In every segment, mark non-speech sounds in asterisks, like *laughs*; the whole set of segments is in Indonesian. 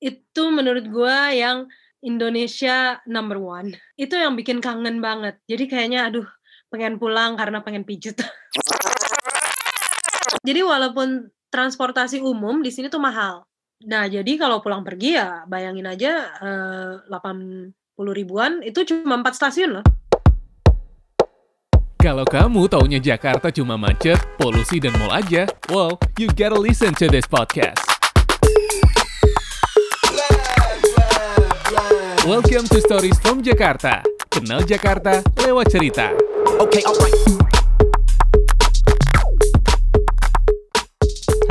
itu menurut gue yang Indonesia number one. Itu yang bikin kangen banget. Jadi kayaknya aduh pengen pulang karena pengen pijet. *laughs* jadi walaupun transportasi umum di sini tuh mahal. Nah jadi kalau pulang pergi ya bayangin aja eh, 80 ribuan itu cuma 4 stasiun loh. Kalau kamu taunya Jakarta cuma macet, polusi, dan mall aja, well, you gotta listen to this podcast. Welcome to Stories from Jakarta. Kenal Jakarta lewat cerita. Okay, alright.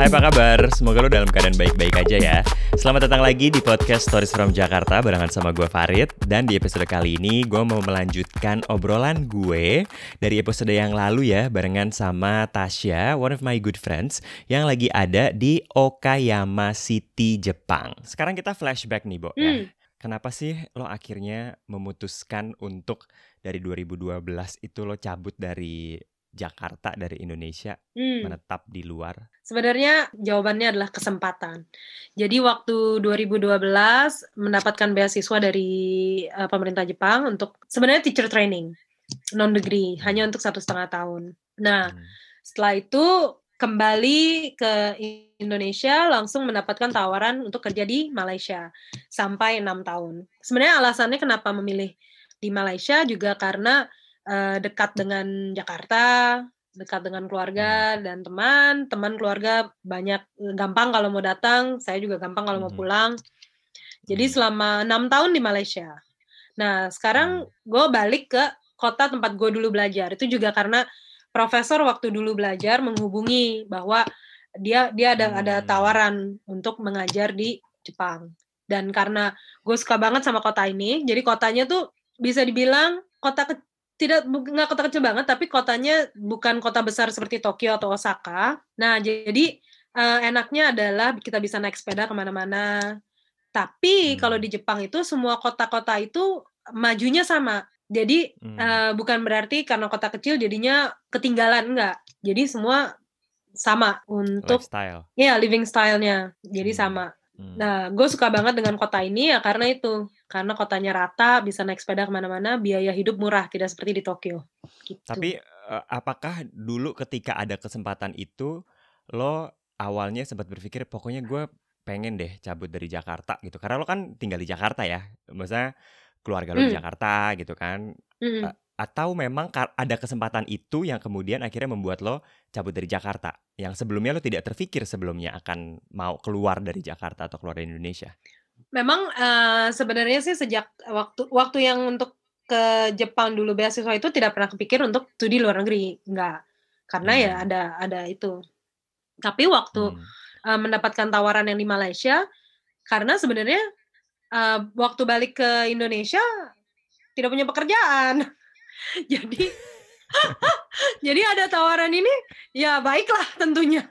Hai apa kabar? Semoga lo dalam keadaan baik-baik aja ya Selamat datang lagi di podcast Stories from Jakarta Barengan sama gue Farid Dan di episode kali ini gue mau melanjutkan obrolan gue Dari episode yang lalu ya Barengan sama Tasya, one of my good friends Yang lagi ada di Okayama City, Jepang Sekarang kita flashback nih, Bo ya. Hmm. Kenapa sih lo akhirnya memutuskan untuk dari 2012 itu lo cabut dari Jakarta, dari Indonesia Hmm. menetap di luar? Sebenarnya jawabannya adalah kesempatan. Jadi waktu 2012 mendapatkan beasiswa dari eh, pemerintah Jepang untuk sebenarnya teacher training non degree hanya untuk satu setengah tahun. Nah Hmm. setelah itu kembali ke Indonesia langsung mendapatkan tawaran untuk kerja di Malaysia sampai enam tahun. Sebenarnya alasannya kenapa memilih di Malaysia juga karena eh, dekat dengan Jakarta, dekat dengan keluarga dan teman, teman keluarga banyak gampang kalau mau datang, saya juga gampang kalau mau Mhm. pulang. Jadi Hmm. selama enam tahun di Malaysia. Nah sekarang gue balik ke kota tempat gue dulu belajar. Itu juga karena profesor waktu dulu belajar menghubungi bahwa dia dia ada ada Hmm. tawaran untuk mengajar di Jepang. Dan karena gue suka banget sama kota ini, jadi kotanya tuh bisa dibilang kota ke- tidak nggak kota kecil banget, tapi kotanya bukan kota besar seperti Tokyo atau Osaka. Nah jadi eh, enaknya adalah kita bisa naik sepeda ke mana-mana. Tapi Hmm. kalau di Jepang itu semua kota-kota itu majunya sama. Jadi Hmm. eh, bukan berarti karena kota kecil jadinya ketinggalan enggak. Jadi semua sama untuk lifestyle. ya living style-nya. Jadi Hmm. sama. Hmm. Nah, gue suka banget dengan kota ini ya karena itu. Karena kotanya rata, bisa naik sepeda ke mana-mana, biaya hidup murah, tidak seperti di Tokyo. Gitu. Tapi eh, apakah dulu ketika ada kesempatan itu lo awalnya sempat berpikir pokoknya gue pengen deh cabut dari Jakarta gitu. Karena lo kan tinggal di Jakarta ya. Maksudnya keluarga lo di Hmm. Jakarta gitu kan. Mm-mm. A- Atau memang ada kesempatan itu yang kemudian akhirnya membuat lo cabut dari Jakarta. Yang sebelumnya lo tidak terpikir sebelumnya akan mau keluar dari Jakarta atau keluar dari Indonesia. Memang eh, sebenarnya sih sejak waktu waktu yang untuk ke Jepang dulu beasiswa itu tidak pernah kepikir untuk studi luar negeri, enggak. Karena ya Hmm. ada ada itu. Tapi waktu Hmm. eh, mendapatkan tawaran yang di Malaysia, karena sebenarnya eh, waktu balik ke Indonesia tidak punya pekerjaan. *laughs* jadi *laughs* jadi ada tawaran ini, ya baiklah tentunya.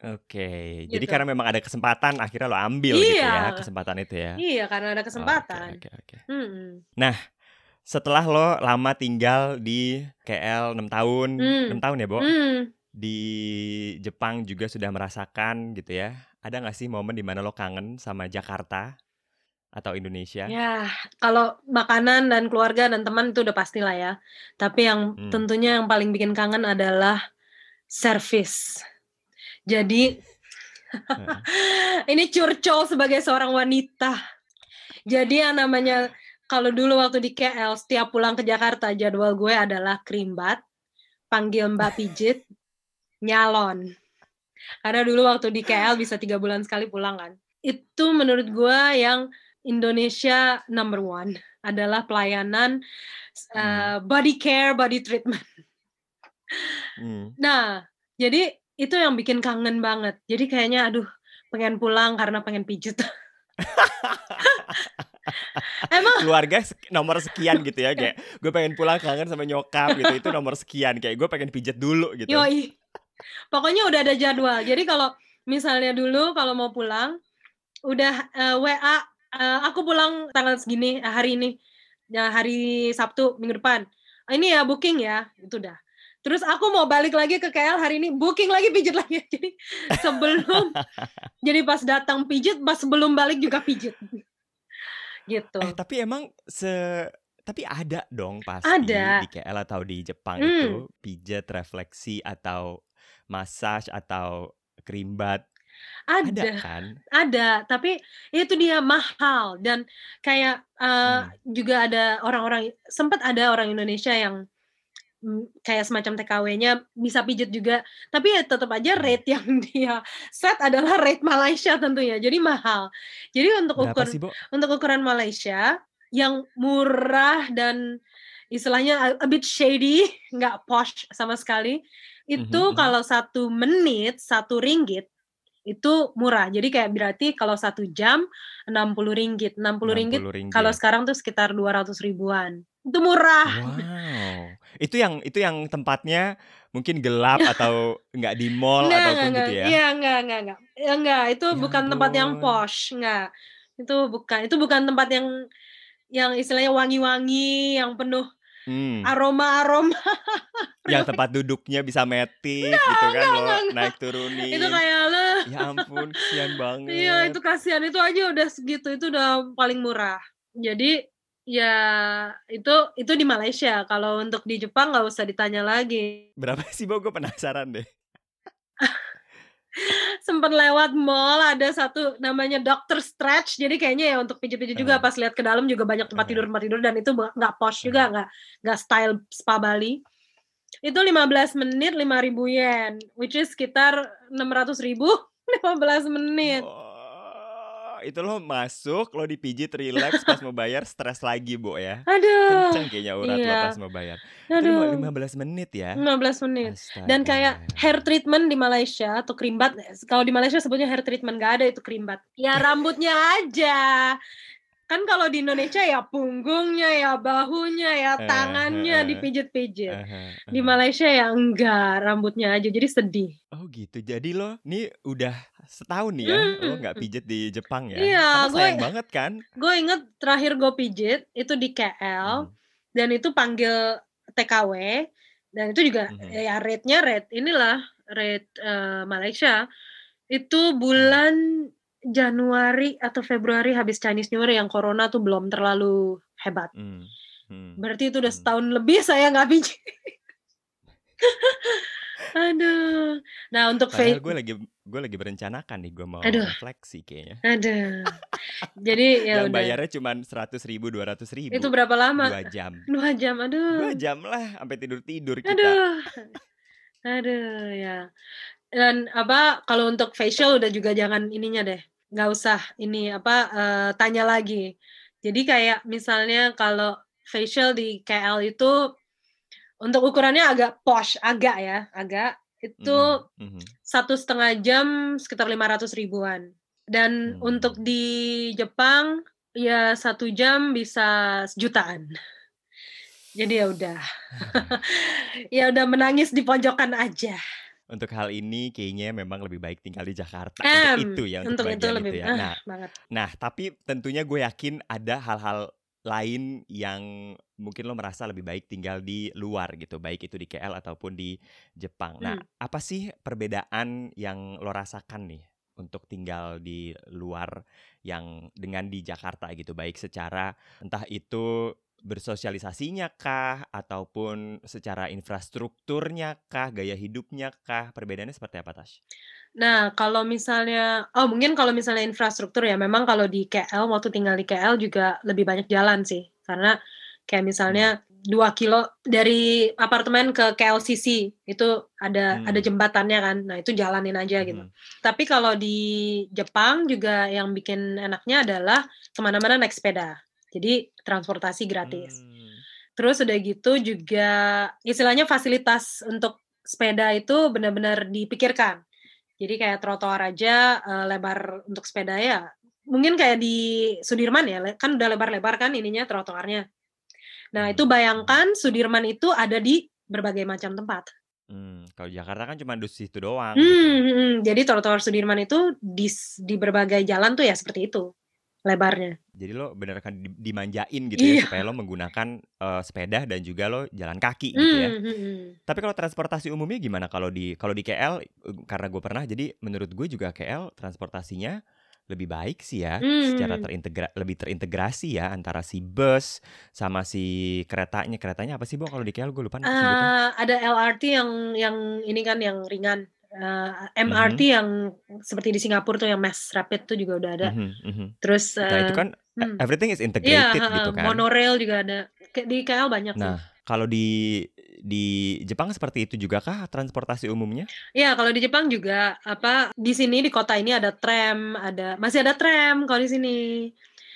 Oke, jadi Gitu. karena memang ada kesempatan akhirnya lo ambil gitu ya Iya. kesempatan itu ya. Iya, karena ada kesempatan. oke, oke. Mm-mm. Setelah lo lama tinggal di KL 6 tahun, Hmm. 6 tahun ya, Bo? Hmm. Di Jepang juga sudah merasakan gitu ya. Ada nggak sih momen di mana lo kangen sama Jakarta atau Indonesia? Ya, kalau makanan dan keluarga dan teman itu udah pastilah ya. Tapi yang Hmm. tentunya yang paling bikin kangen adalah service. Jadi *laughs* ini curcol sebagai seorang wanita. Jadi yang namanya kalau dulu waktu di KL setiap pulang ke Jakarta jadwal gue adalah krimbat, panggil Mbak pijit, nyalon. Karena dulu waktu di KL bisa tiga bulan sekali pulang kan. Itu menurut gue yang Indonesia number one adalah pelayanan uh, body care, body treatment. Hmm. Nah, jadi itu yang bikin kangen banget. Jadi kayaknya aduh pengen pulang karena pengen pijet. *laughs* Emang Keluarga nomor sekian gitu ya kayak *laughs* gue pengen pulang kangen sama nyokap gitu itu nomor sekian kayak gue pengen pijet dulu gitu. yoi. Pokoknya udah ada jadwal. Jadi kalau misalnya dulu kalau mau pulang udah eh, WA eh, aku pulang tanggal segini eh, hari ini. Ya hari Sabtu minggu depan. Ah, Ini ya booking ya. Itu udah. Terus aku mau balik lagi ke KL hari ini, booking lagi pijit lagi. *laughs* Jadi sebelum, *laughs* jadi pas datang pijit, pas sebelum balik juga pijit. Gitu. Eh tapi emang se tapi ada dong pasti Ada. di KL atau di Jepang Hmm. itu pijat refleksi atau massage atau krimbat ada Ada, kan? ada. Tapi itu dia mahal dan kayak eh, Hmm. juga ada orang-orang, sempat ada orang Indonesia yang mm, kayak semacam TKW-nya bisa pijit juga. Tapi ya tetap aja Hmm. rate yang *laughs* dia set adalah rate Malaysia tentunya. Jadi mahal. Jadi untuk Berapa ukur sih, Bo? untuk ukuran Malaysia yang murah dan istilahnya a, bit shady, nggak posh sama sekali. Itu Mhm, mhm. kalau satu menit satu ringgit itu murah. Jadi kayak berarti kalau satu jam 60 ringgit. 60 ringgit 60 ringgit. kalau sekarang tuh sekitar 200 ribuan. Itu murah. Wow. Itu yang itu yang tempatnya mungkin gelap *laughs* atau nggak di mall ataupun enggak, gitu ya. Iya, enggak, enggak, enggak. Ya, enggak, itu Ya bukan tempat yang posh, enggak. Itu bukan. Itu bukan tempat yang yang istilahnya wangi-wangi, yang penuh Hmm. aroma-aroma. Yang *laughs* tempat duduknya bisa metik gitu kan lo naik turunin. itu kayak lah. Ya ampun, kesian banget. Iya, itu kasihan. Itu aja udah segitu. Itu udah paling murah. Jadi ya itu itu di Malaysia. Kalau untuk di Jepang nggak usah ditanya lagi. Berapa sih, Bo? Gue penasaran deh. *laughs* Sempet lewat mall ada satu namanya Doctor Stretch. Jadi kayaknya ya untuk pijit-pijit juga Uh. pas lihat ke dalam juga banyak tempat Uh. tidur tempat tidur dan itu nggak posh juga, nggak nggak style spa Bali. Itu 15 menit 5.000 yen, which is sekitar 600 ribu 15 menit. Oh, itu lo masuk, lo dipijit, relax, *laughs* pas mau bayar stres lagi, Bo ya. Aduh, Kenceng kayaknya urat lo iya. pas mau bayar. Itu lima- aduh. 15 menit ya. 15 menit. Dan kayak Astaga. hair treatment di Malaysia atau krimbat, kalau di Malaysia sebutnya hair treatment nggak ada itu krimbat. Ya rambutnya aja. Kan kalau di Indonesia ya punggungnya, ya bahunya, ya Eh, eh, eh. dipijit-pijit. Di. Malaysia ya enggak, rambutnya aja. Jadi sedih. Oh gitu. Jadi lo nih udah setahun nih ya, lo Hmm. nggak pijet di Jepang ya? Iya, gue- banget kan? Gue inget terakhir gue pijit itu di KL Hmm. dan itu panggil TKW dan itu juga Mhm. ya rate-nya rate inilah rate eh, Malaysia itu bulan Januari atau Februari habis Chinese New Year yang corona tuh belum terlalu hebat. Hmm. Hmm. Berarti itu udah Hmm. setahun lebih *laughs* saya nggak pijit. Aduh. Nah untuk Padahal gue lagi gue lagi berencanakan nih gue mau Aduh. refleksi kayaknya. aduh. Jadi *laughs* ya Yang udah. bayarnya cuma seratus ribu, dua ratus ribu. Itu berapa lama? Dua jam. Dua jam. Aduh. Dua jam lah, sampai tidur tidur kita. Aduh. Aduh ya. Dan apa kalau untuk facial udah juga jangan ininya deh. nggak usah ini apa eh, tanya lagi. Jadi kayak misalnya kalau facial di KL itu untuk ukurannya agak posh, agak ya, agak itu Mhm, mhm. satu setengah jam sekitar 500 ribuan. Dan Hmm. untuk di Jepang ya satu jam bisa sejutaan. Jadi ya udah, *laughs* *laughs* ya udah menangis di pojokan aja. Untuk hal ini kayaknya memang lebih baik tinggal di Jakarta. Em, untuk itu ya, untuk itu bagian lebih ya. ah, Nah, banget. Nah, tapi tentunya gue yakin ada hal-hal lain yang mungkin lo merasa lebih baik tinggal di luar gitu, baik itu di KL ataupun di Jepang. Nah, Hmm. apa sih perbedaan yang lo rasakan nih untuk tinggal di luar yang dengan di Jakarta gitu, baik secara entah itu bersosialisasinya kah ataupun secara infrastrukturnya kah, gaya hidupnya kah, perbedaannya seperti apa Tash? Nah, kalau misalnya, oh mungkin kalau misalnya infrastruktur ya, memang kalau di KL, waktu tinggal di KL juga lebih banyak jalan sih. Karena kayak misalnya dua kilo dari apartemen ke KLCC, itu ada Hmm. ada jembatannya kan, nah itu jalanin aja gitu. Mhm. Tapi kalau di Jepang juga yang bikin enaknya adalah ke mana-mana naik sepeda. Jadi transportasi gratis. Hmm. Terus udah gitu juga istilahnya fasilitas untuk sepeda itu benar-benar dipikirkan. Jadi kayak trotoar aja eh, lebar untuk sepeda ya. Mungkin kayak di Sudirman ya, kan udah lebar-lebar kan ininya trotoarnya. Nah, Hmm. itu bayangkan Sudirman itu ada di berbagai macam tempat. Hmm, kalau Jakarta kan cuma di situ doang. Hmm, gitu. hmm, hmm. jadi trotoar Sudirman itu di di berbagai jalan tuh ya seperti itu. Lebarnya. Jadi lo bener kan di- dimanjain gitu ya Iya. supaya lo menggunakan eh, sepeda dan juga lo jalan kaki gitu ya. Hmm, hmm, hmm. Tapi kalau transportasi umumnya gimana kalau di kalau di KL eh, karena gue pernah jadi menurut gue juga KL transportasinya lebih baik sih ya secara Hmm. terintegra lebih terintegrasi ya antara si bus sama si keretanya keretanya apa sih bu kalau di KL gue lupa sebutnya Eh, ada LRT yang yang ini kan yang ringan. Eh, MRT Mhm. yang seperti di Singapura tuh yang mass rapid tuh juga udah ada. Mhm, mhm. Terus nah itu eh, kan eh, hmm. everything is Iya, integrated ha-ha, gitu kan monorail juga ada. Di KL banyak sih. nah kalau di di Jepang seperti itu juga kah transportasi umumnya Iya, kalau di Jepang juga apa di sini di kota ini ada tram, ada masih ada tram kalau di sini.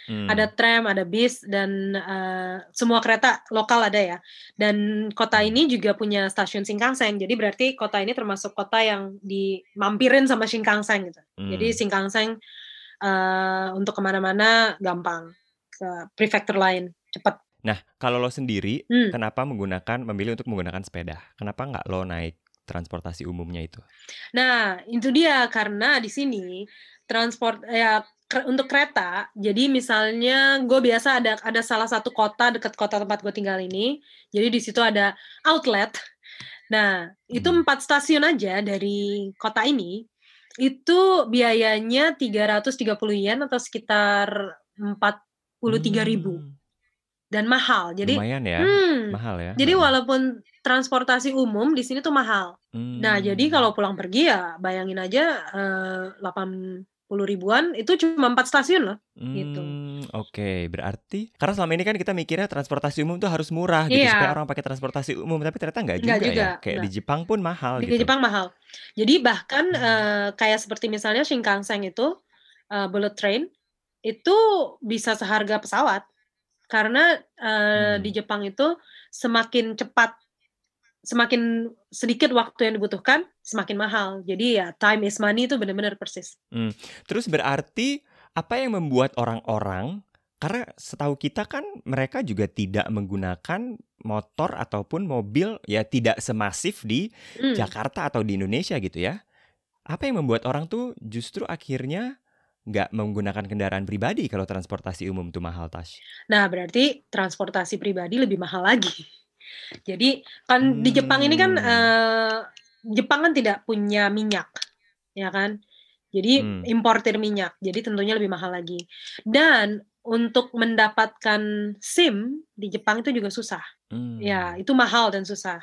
Hmm. Ada tram, ada bis dan eh, semua kereta lokal ada ya. Dan kota Hmm. ini juga punya stasiun Shinkansen. Jadi berarti kota ini termasuk kota yang dimampirin sama Shinkansen gitu. Jadi Hmm. Shinkansen eh, untuk ke mana-mana gampang ke prefektur lain cepat. Nah, kalau lo sendiri, Hmm. kenapa menggunakan memilih untuk menggunakan sepeda? Kenapa nggak lo naik transportasi umumnya itu? Nah, itu dia karena di sini transport ya untuk kereta. Jadi misalnya gue biasa ada ada salah satu kota dekat kota tempat gue tinggal ini. Jadi di situ ada outlet. Nah, itu Hmm. empat stasiun aja dari kota ini. Itu biayanya 330 yen atau sekitar 43 ribu Hmm, dan mahal. Jadi lumayan ya, hmm, mahal ya. jadi walaupun transportasi umum di sini tuh mahal. Nah, jadi Hmm. kalau pulang pergi ya bayangin aja eh, 80 ribuan itu cuma empat stasiun loh. gitu. Hmm, oke. Berarti karena selama ini kan kita mikirnya transportasi umum tuh harus murah gitu Iya. supaya orang pakai transportasi umum, tapi ternyata nggak juga, Nggak juga, ya. Kayak di nggak. Jepang pun mahal Di gitu. Jepang mahal. Jadi bahkan Hmm. eh, kayak seperti misalnya Shinkansen itu eh, bullet train itu bisa seharga pesawat karena eh, Hmm. di Jepang itu semakin cepat semakin sedikit waktu yang dibutuhkan semakin mahal. Jadi ya time is money itu benar-benar persis. Hmm. Terus berarti apa yang membuat orang-orang karena setahu kita kan mereka juga tidak menggunakan motor ataupun mobil ya tidak semasif di Hmm. Jakarta atau di Indonesia gitu ya. Apa yang membuat orang tuh justru akhirnya nggak menggunakan kendaraan pribadi kalau transportasi umum tuh mahal Tash? Nah, berarti transportasi pribadi lebih mahal lagi. Jadi kan di Jepang ini kan Hmm. eh, Jepang kan tidak punya minyak, ya kan? Jadi Hmm. importir minyak, jadi tentunya lebih mahal lagi. Dan untuk mendapatkan SIM di Jepang itu juga susah. Hmm. Ya, itu mahal dan susah.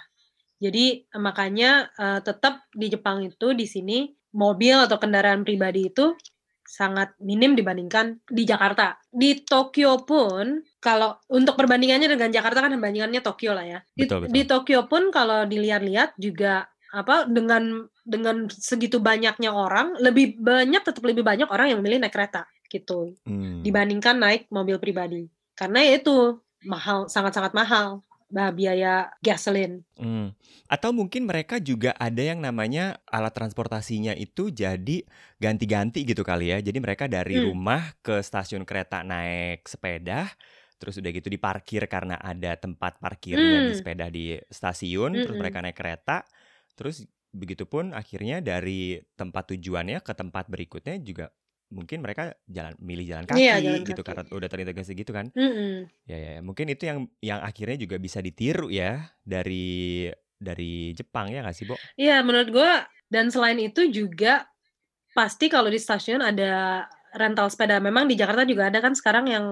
Jadi makanya eh, tetap di Jepang itu di sini mobil atau kendaraan pribadi itu sangat minim dibandingkan di Jakarta. Di Tokyo pun kalau untuk perbandingannya dengan Jakarta kan perbandingannya Tokyo lah ya. Di, Betul, betul. di Tokyo pun kalau dilihat-lihat juga apa dengan dengan segitu banyaknya orang lebih banyak tetap lebih banyak orang yang memilih naik kereta gitu Hmm. dibandingkan naik mobil pribadi karena ya itu mahal sangat-sangat mahal bah, biaya gasoline Hmm. Atau mungkin mereka juga ada yang namanya alat transportasinya itu jadi ganti-ganti gitu kali ya. Jadi mereka dari Hmm. rumah ke stasiun kereta naik sepeda, terus udah gitu diparkir karena ada tempat parkirnya di Hmm. sepeda di stasiun, terus Mm-mm. mereka naik kereta, terus begitupun akhirnya dari tempat tujuannya ke tempat berikutnya juga mungkin mereka jalan milih jalan kaki Iya, jalan gitu kaki. karena udah terintegrasi gitu kan. Mm-mm. Ya, ya, ya. mungkin itu yang yang akhirnya juga bisa ditiru ya dari dari Jepang ya nggak sih, Bo? Iya menurut gue dan selain itu juga pasti kalau di stasiun ada rental sepeda memang di Jakarta juga ada kan sekarang yang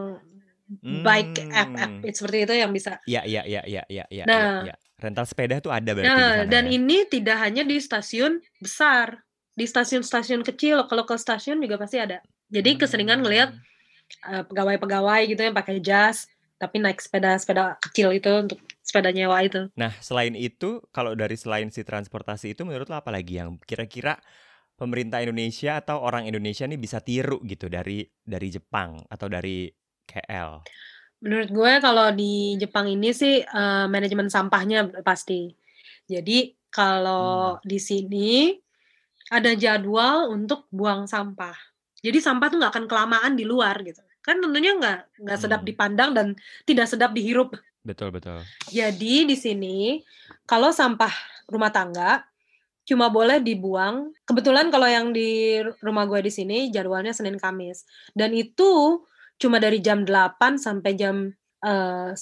bike app app Hmm. seperti itu yang bisa Ya, ya, ya, ya, ya, ya, Nah. ya, ya. Rental sepeda tuh ada berarti Nah, dan ya. ini tidak hanya di stasiun besar, di stasiun-stasiun kecil, lokal-lokal stasiun juga pasti ada. Jadi keseringan ngelihat Hmm. eh, pegawai-pegawai gitu yang pakai jas, tapi naik sepeda-sepeda kecil itu untuk sepeda nyewa itu. Nah, selain itu, kalau dari selain si transportasi itu, menurut lo apa lagi yang kira-kira pemerintah Indonesia atau orang Indonesia nih bisa tiru gitu dari dari Jepang atau dari KL? Menurut gue kalau di Jepang ini sih eh, manajemen sampahnya pasti. Jadi kalau di sini ada jadwal untuk buang sampah. Jadi sampah tuh nggak akan kelamaan di luar gitu. Kan tentunya nggak nggak sedap Hmm. dipandang dan tidak sedap dihirup. Betul, betul. Jadi di sini kalau sampah rumah tangga cuma boleh dibuang. Kebetulan kalau yang di rumah gue di sini jadwalnya Senin Kamis dan itu cuma dari jam 8 sampai jam eh, 9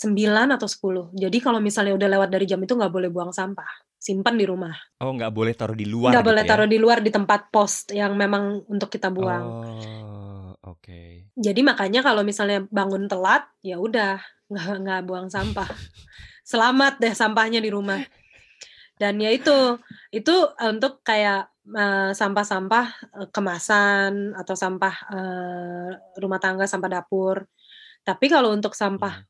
atau 10. Jadi kalau misalnya udah lewat dari jam itu nggak boleh buang sampah. Simpan di rumah. Oh, nggak boleh taruh di luar Nggak gitu boleh ya? taruh di luar di tempat pos yang memang untuk kita buang. Oh, oke. Jadi makanya kalau misalnya bangun telat, ya udah nggak nggak buang sampah. *laughs* Selamat deh sampahnya di rumah. Dan ya itu itu untuk kayak eh, sampah-sampah eh, kemasan atau sampah eh, rumah tangga, sampah dapur. Tapi kalau untuk sampah Hmm.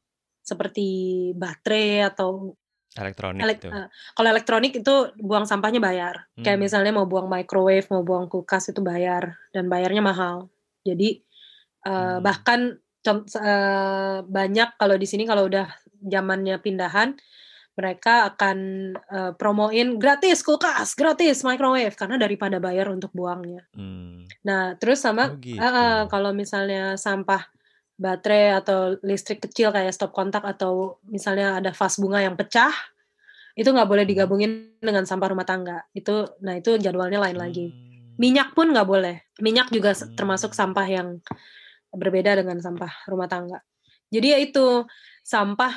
seperti baterai atau Elektronik elek- gitu. eh, kalau elektronik itu buang sampahnya bayar. Kayak Hmm. misalnya mau buang microwave, mau buang kulkas itu bayar dan bayarnya mahal. Jadi eh, Hmm. bahkan eh, banyak kalau di sini kalau udah zamannya pindahan mereka akan eh, promoin gratis kulkas, gratis microwave karena daripada bayar untuk buangnya. Hmm. Nah, terus Oh, sama gitu. eh, eh, kalau misalnya sampah baterai atau listrik kecil kayak stop kontak atau misalnya ada vas bunga yang pecah, itu nggak boleh Hmm. digabungin dengan sampah rumah tangga. Itu, nah itu jadwalnya lain lagi. Hmm. Minyak pun nggak boleh. Minyak juga Hmm. termasuk sampah yang berbeda dengan sampah rumah tangga. Jadi ya itu sampah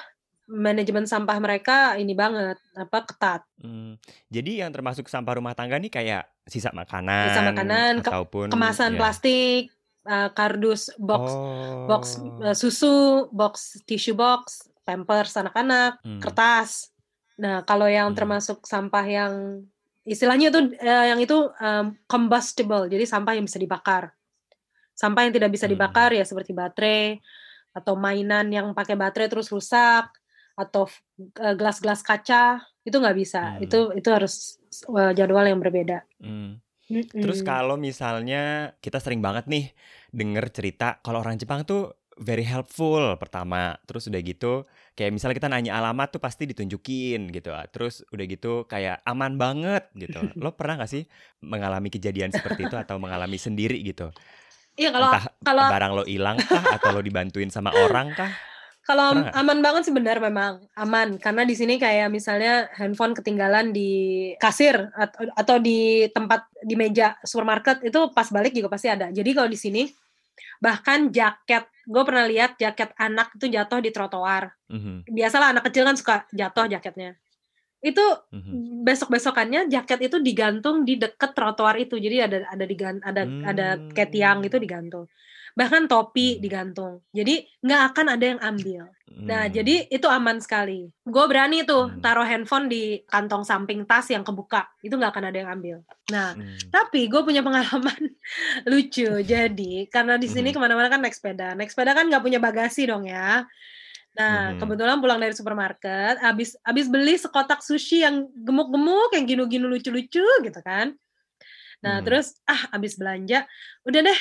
manajemen sampah mereka ini banget apa ketat. Hmm. Jadi yang termasuk sampah rumah tangga nih kayak sisa makanan, Sisa makanan, ke- ataupun Kemasan ya. plastik, eh, kardus, box Oh. box eh, susu, box tissue box, pampers anak-anak, Hmm. kertas. Nah, kalau yang Hmm. termasuk sampah yang istilahnya itu eh, yang itu em, combustible, jadi sampah yang bisa dibakar. Sampah yang tidak bisa Hmm. dibakar ya seperti baterai atau mainan yang pakai baterai terus rusak atau gelas-gelas kaca itu nggak bisa. Hmm. Itu itu harus jadwal yang berbeda. Hmm. Mm-mm. Terus kalau misalnya kita sering banget nih denger cerita kalau orang Jepang tuh very helpful pertama, terus udah gitu kayak misalnya kita nanya alamat tuh pasti ditunjukin gitu. Terus udah gitu kayak aman banget gitu. Lo *laughs* pernah gak sih mengalami kejadian seperti itu atau mengalami sendiri gitu? Iya kalau Entah kalau barang lo hilang kah atau lo dibantuin sama orang kah? Kalau Pernah aman banget sih benar memang aman karena di sini kayak misalnya handphone ketinggalan di kasir atau, atau di tempat di meja supermarket itu pas balik juga pasti ada. Jadi kalau di sini bahkan jaket gue pernah lihat jaket anak itu jatuh di trotoar. Mhm, Biasalah anak kecil kan suka jatuh jaketnya. Itu mhm. besok besokannya jaket itu digantung di deket trotoar itu. Jadi ada ada digan ada ada kayak tiang itu digantung. Bahkan topi Hmm. digantung. Jadi nggak akan ada yang ambil. Nah, Hmm. jadi itu aman sekali. Gue berani tuh Hmm. taruh handphone di kantong samping tas yang kebuka. Itu nggak akan ada yang ambil. Nah, Hmm. tapi gue punya pengalaman *laughs* lucu. Jadi, karena di sini Mhm. ke mana-mana kan naik sepeda. Naik sepeda kan nggak punya bagasi dong ya. Nah, Mhm. kebetulan pulang dari supermarket, abis abis beli sekotak sushi yang gemuk-gemuk, yang ginu-ginu lucu-lucu gitu kan. Nah, Mhm. terus ah abis belanja, udah deh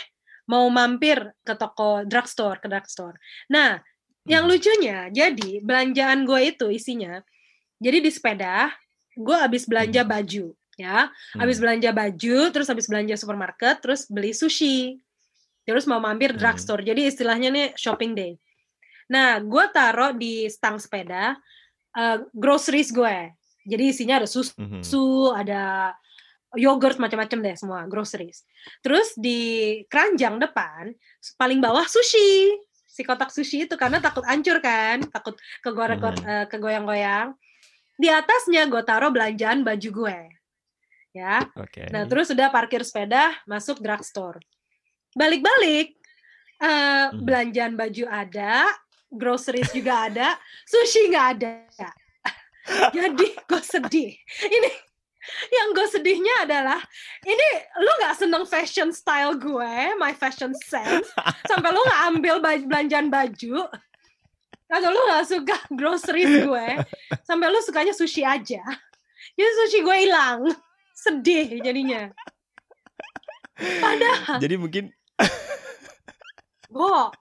mau mampir ke toko drugstore, ke drugstore. Nah, yang Mhm. lucunya, jadi belanjaan gue itu isinya, jadi di sepeda, gue habis belanja Mhm. baju, ya, habis Hmm. belanja baju, terus habis belanja supermarket, terus beli sushi, terus mau mampir Hmm. drugstore. Jadi istilahnya nih shopping day. Nah, gue taruh di stang sepeda eh, groceries gue. Jadi isinya ada susu, ada yogurt macam-macam deh semua groceries. Terus di keranjang depan paling bawah sushi. Si kotak sushi itu karena takut hancur kan, takut kegoreng Mhm. eh, kegoyang-goyang. Di atasnya gue taruh belanjaan baju gue. Ya. Oke. Nah, terus udah parkir sepeda, masuk drugstore. Balik-balik Mhm. belanjaan baju ada, groceries juga ada, sushi nggak ada. *laughs* Jadi gue sedih. Ini *laughs* yang gue sedihnya adalah ini lu nggak seneng fashion style gue, my fashion sense, sampai lu nggak ambil baj- belanjaan baju, atau lu nggak suka *laughs* groceries gue, sampai lu sukanya sushi aja. Jadi sushi gue hilang, sedih jadinya. Padahal, Jadi mungkin *laughs* Bo,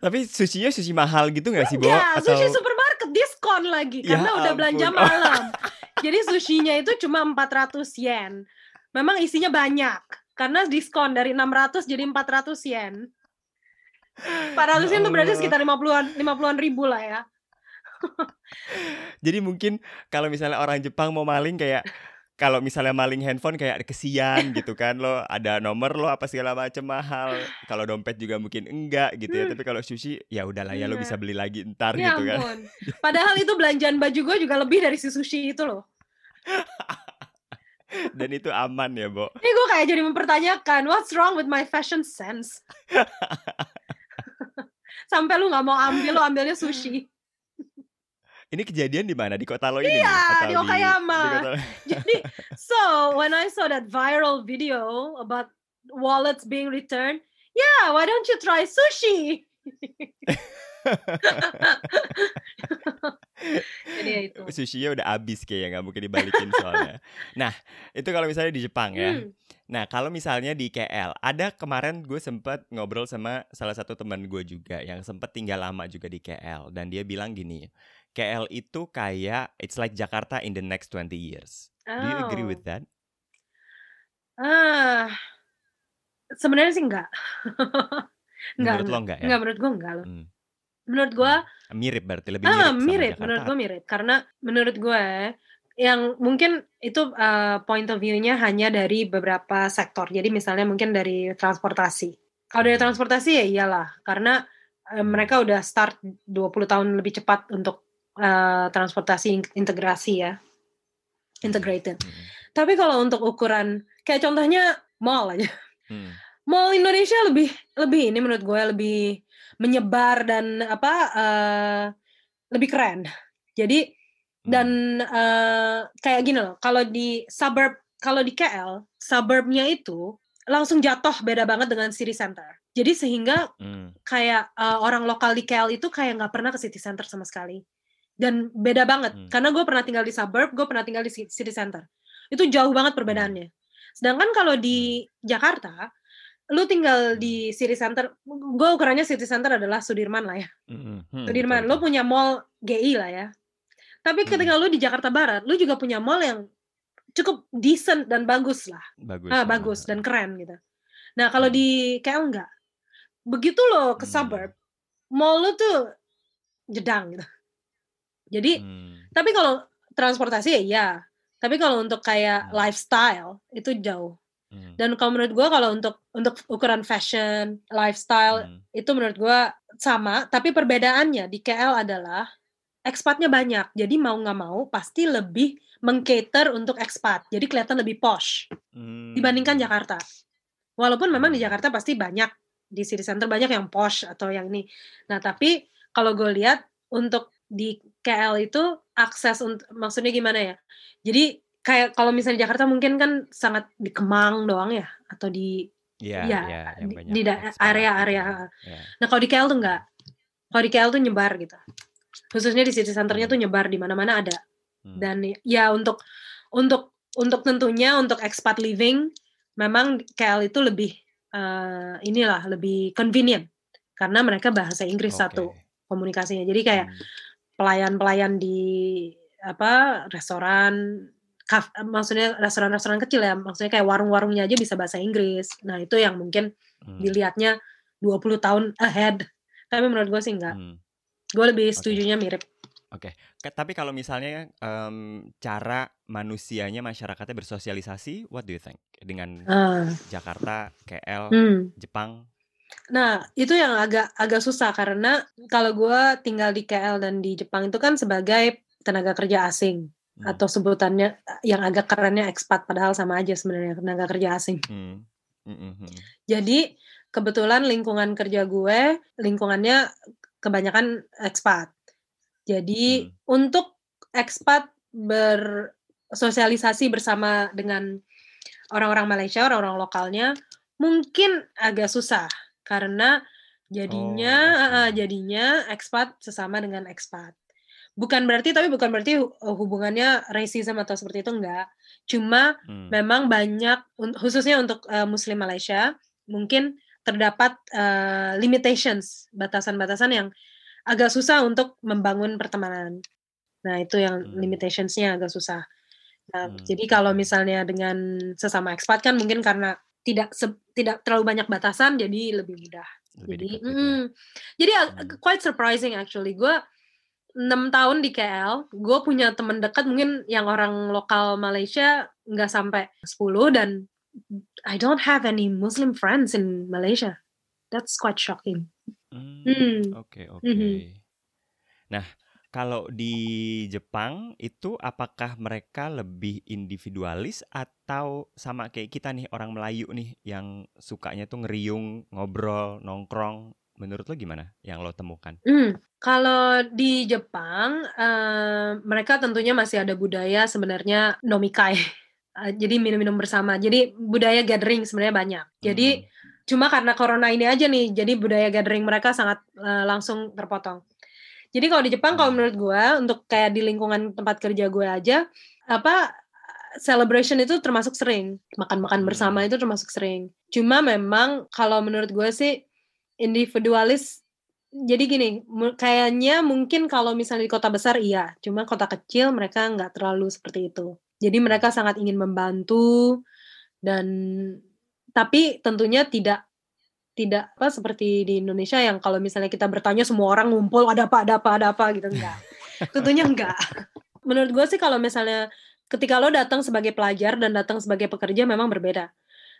tapi sushinya sushi mahal gitu nggak sih, Bo? ya Atau sushi supermarket diskon lagi Ya karena udah belanja ampun. malam. Jadi sushinya itu cuma 400 yen. Memang isinya banyak karena diskon dari 600 jadi 400 yen. 400 yen itu berarti sekitar 50-an 50-an ribu lah ya. *laughs* Jadi mungkin kalau misalnya orang Jepang mau maling kayak kalau misalnya maling handphone kayak kesian *laughs* gitu kan lo ada nomor lo apa segala macam mahal. Kalau dompet juga mungkin enggak gitu ya. Hmm. Tapi kalau sushi ya udahlah ya lo Iya. bisa beli lagi ntar Ya gitu kan. ampun. Padahal itu belanjaan baju gue juga lebih dari si sushi itu loh. *laughs* Dan itu aman ya, Bo. Ini gue kayak jadi mempertanyakan, what's wrong with my fashion sense? *laughs* Sampai lu nggak mau ambil, lu ambilnya sushi. *laughs* Ini kejadian di mana? Di kota lo ini? Iya, di Okayama. di kota- Jadi, so when I saw that viral video about wallets being returned, yeah, why don't you try sushi? *laughs* Jadi ya itu. Sushinya udah habis kayaknya nggak mungkin dibalikin soalnya. Nah, itu kalau misalnya di Jepang ya. Hmm. Nah, kalau misalnya di KL, ada kemarin gue sempet ngobrol sama salah satu teman gue juga yang sempet tinggal lama juga di KL dan dia bilang gini, KL itu kayak it's like Jakarta in the next 20 years. Do you agree Oh. with that? Ah, sebenarnya sih enggak. enggak, *laughs* Menurut lo enggak ya? Enggak, menurut gue enggak loh. Hmm. Menurut gue, Mirip berarti lebih mirip ah mirip, Jakarta. menurut gue mirip. Karena menurut gue yang mungkin itu uh, point of view-nya hanya dari beberapa sektor. Jadi misalnya mungkin dari transportasi. Kalau dari Hmm. transportasi ya iyalah, karena uh, mereka udah start 20 tahun lebih cepat untuk uh, transportasi in- integrasi ya. Integrated. Hmm. Tapi kalau untuk ukuran kayak contohnya mall aja. Hmm. Mall Indonesia lebih lebih ini menurut gue lebih menyebar dan apa eh, lebih keren. Jadi Hmm. dan eh, kayak gini loh, kalau di suburb kalau di KL suburbnya itu langsung jatuh beda banget dengan city center. Jadi sehingga Hmm. kayak eh, orang lokal di KL itu kayak nggak pernah ke city center sama sekali. Dan beda banget Hmm. karena gue pernah tinggal di suburb, gue pernah tinggal di ci- city center. Itu jauh banget perbedaannya. Sedangkan kalau di Jakarta, lu tinggal di city center, gue ukurannya city center adalah Sudirman lah ya. Hmm, hmm, Sudirman, lu punya mall GI lah ya. Tapi Hmm. ketika lu di Jakarta Barat, lu juga punya mall yang cukup decent dan bagus lah. bagus. Ah, bagus dan keren gitu. Nah, kalau Hmm. di KL enggak. Begitu lo ke Hmm. suburb, mall lu tuh jedang gitu. Jadi, Hmm. tapi kalau transportasi ya iya. Tapi kalau untuk kayak lifestyle itu jauh. Hmm. Dan kalau menurut gua kalau untuk untuk ukuran fashion, lifestyle Hmm. itu menurut gua sama, tapi perbedaannya di KL adalah expatnya banyak. Jadi mau nggak mau pasti lebih mengcater untuk expat. Jadi kelihatan lebih posh dibandingkan Hmm. Jakarta. Walaupun memang di Hmm. Jakarta pasti banyak di city center banyak yang posh atau yang ini. Nah, tapi kalau gue lihat untuk di KL itu akses untuk maksudnya gimana ya? Jadi kayak kalau misalnya di Jakarta mungkin kan sangat di Kemang doang ya atau di ya, iya, yang di, area-area. gitu. Iya. Nah, kalau di KL tuh enggak. Kalau di KL tuh nyebar gitu. Khususnya di city centernya Hmm. tuh nyebar di mana-mana ada. Hmm. Dan ya untuk untuk untuk tentunya untuk expat living memang KL itu lebih eh, inilah lebih convenient karena mereka bahasa Inggris Oke. satu komunikasinya. Jadi kayak Hmm. pelayan-pelayan di apa restoran kaf, maksudnya restoran-restoran kecil ya maksudnya kayak warung-warungnya aja bisa bahasa Inggris nah itu yang mungkin Hmm. dilihatnya 20 tahun ahead tapi menurut gue sih enggak Hmm. gue lebih Oke. setujunya mirip Ka- Tapi kalau misalnya em, cara manusianya masyarakatnya bersosialisasi, what do you think dengan Ah, Jakarta, KL, hmm. Jepang? Nah, itu yang agak agak susah karena kalau gue tinggal di KL dan di Jepang itu kan sebagai tenaga kerja asing Hmm. atau sebutannya yang agak kerennya expat padahal sama aja sebenarnya tenaga kerja asing. Hmm. Hmm, hmm, hmm. Jadi kebetulan lingkungan kerja gue lingkungannya kebanyakan expat. Jadi untuk expat bersosialisasi bersama dengan orang-orang Malaysia, orang-orang lokalnya mungkin agak susah karena jadinya Oh, eh, jadinya expat sesama dengan expat. Bukan berarti tapi bukan berarti hu- hubungannya racism atau seperti itu enggak. Cuma Hmm. memang banyak khususnya untuk eh, muslim Malaysia mungkin terdapat eh, limitations batasan-batasan yang agak susah untuk membangun pertemanan nah itu yang Hmm. limitationsnya agak susah nah Hmm, jadi kalau misalnya dengan sesama expat kan mungkin karena tidak se- tidak terlalu banyak batasan jadi lebih mudah Lebih jadi mm, jadi Hmm. quite surprising actually gue enam tahun di KL, gue punya temen dekat mungkin yang orang lokal Malaysia nggak sampai 10 dan I don't have any Muslim friends in Malaysia. That's quite shocking. Hmm, Hmm. oke oke. Mhm. Nah, kalau di Jepang itu apakah mereka lebih individualis atau sama kayak kita nih orang Melayu nih yang sukanya tuh ngeriung, ngobrol, nongkrong? Menurut lo gimana yang lo temukan? Hmm, kalau di Jepang, eh, mereka tentunya masih ada budaya sebenarnya nomikai. Eh, jadi minum-minum bersama. Jadi budaya gathering sebenarnya banyak. Jadi Hmm. cuma karena corona ini aja nih, jadi budaya gathering mereka sangat eh, langsung terpotong. Jadi kalau di Jepang, kalau Hmm. menurut gue, untuk kayak di lingkungan tempat kerja gue aja, apa celebration itu termasuk sering. Makan-makan bersama Hmm. itu termasuk sering. Cuma memang kalau menurut gue sih individualis. Jadi gini, kayaknya mungkin kalau misalnya di kota besar iya, cuma kota kecil mereka nggak terlalu seperti itu. Jadi mereka sangat ingin membantu dan tapi tentunya tidak tidak apa seperti di Indonesia yang kalau misalnya kita bertanya semua orang ngumpul ada apa ada apa ada apa gitu enggak. *laughs* tentunya enggak. Menurut gue sih kalau misalnya ketika lo datang sebagai pelajar dan datang sebagai pekerja memang berbeda.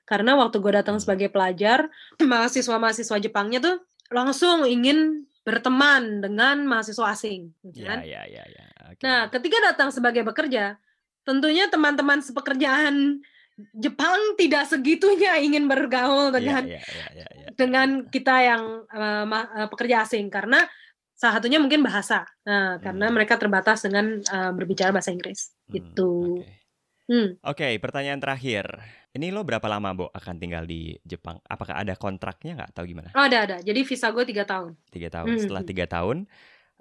Karena waktu gue datang Hmm. sebagai pelajar, *clears throat* mahasiswa-mahasiswa Jepangnya tuh langsung ingin berteman dengan mahasiswa asing, gitu Ya kan? ya ya ya. Oke. Nah, ketika datang sebagai bekerja, tentunya teman-teman sepekerjaan Jepang tidak segitunya ingin bergaul Iya dengan iya iya iya. iya. dengan kita yang ma- eh, pekerja asing karena salah satunya mungkin bahasa. Nah, karena Hmm. mereka terbatas dengan eh, berbicara bahasa Inggris. Hmm, Gitu. Oke. Hmm. Oke, pertanyaan terakhir. Ini lo berapa lama, Bo, akan tinggal di Jepang? Apakah ada kontraknya nggak? Atau gimana? Oh, ada ada. Jadi visa gue tiga tahun. Tiga tahun. Setelah Mhm. tiga tahun,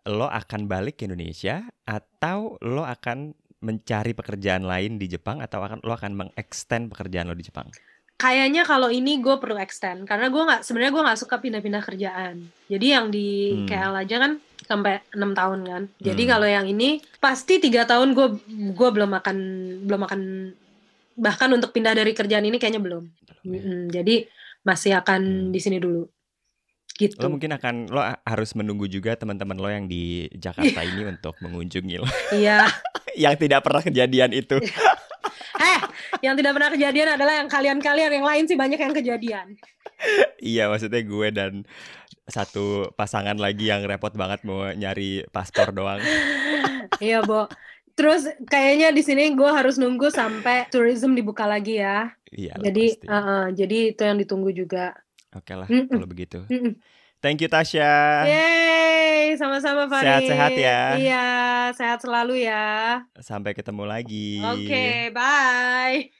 lo akan balik ke Indonesia atau lo akan mencari pekerjaan lain di Jepang atau akan lo akan mengextend pekerjaan lo di Jepang? Kayaknya kalau ini gue perlu extend karena gue nggak sebenarnya gue nggak suka pindah-pindah kerjaan. Jadi yang di Hmm. KL aja kan sampai enam tahun kan. Jadi Hmm. kalau yang ini pasti tiga tahun gue gue belum akan belum akan bahkan untuk pindah dari kerjaan ini kayaknya belum. Ya? Jadi masih akan Hmm. di sini dulu. Gitu. Lo mungkin akan lo harus menunggu juga teman-teman lo yang di Jakarta *laughs* ini untuk mengunjungi lo Iya. *laughs* yang tidak pernah kejadian itu. Eh, yang tidak pernah kejadian adalah yang kalian-kalian yang lain sih banyak yang kejadian. iya, maksudnya gue dan satu pasangan lagi yang repot banget mau nyari paspor doang. Iya, Bo. Terus kayaknya di sini gue harus nunggu sampai tourism dibuka lagi ya. Iya, jadi, pasti. uh, uh, jadi itu yang ditunggu juga. Oke lah, Mm-mm. kalau begitu. Mm-mm. Thank you Tasya. Yeay, sama-sama Farid. Sehat-sehat ya. Iya, sehat selalu ya. Sampai ketemu lagi. Oke, bye.